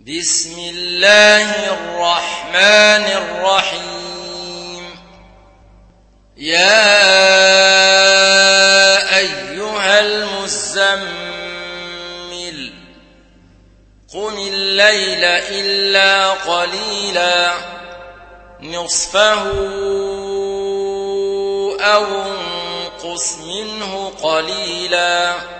بسم الله الرحمن الرحيم. يا أيها المزمل قم الليل إلا قليلا نصفه أو انقص منه قليلا.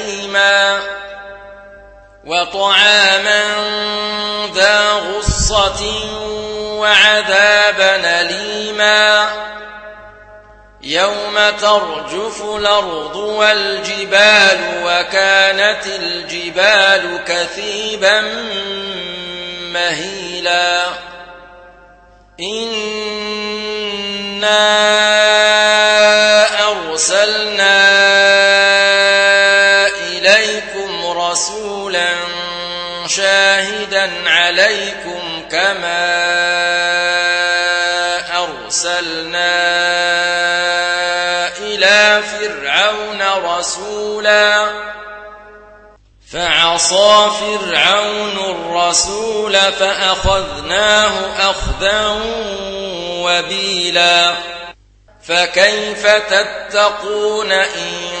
وطعاما ذا غصة وعذابا أليما يوم ترجف الأرض والجبال وكانت الجبال كثيبا مهيلا إنا شاهدا عليكم كما أرسلنا إلى فرعون رسولا فعصى فرعون الرسول فأخذناه أخذا وبيلا فكيف تتقون إن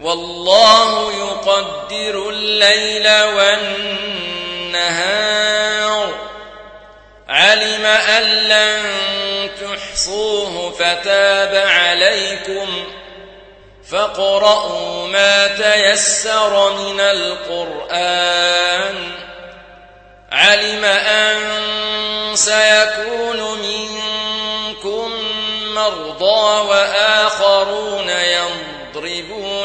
والله يقدر الليل والنهار. علم أن لن تحصوه فتاب عليكم. فاقرؤوا ما تيسر من القرآن. علم أن سيكون منكم مرضى وآخرون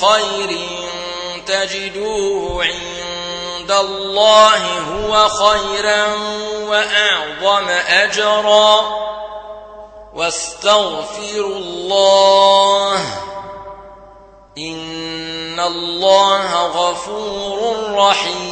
خير تجدوه عند الله هو خيرا وأعظم أجرا. واستغفروا الله. إن الله غفور رحيم.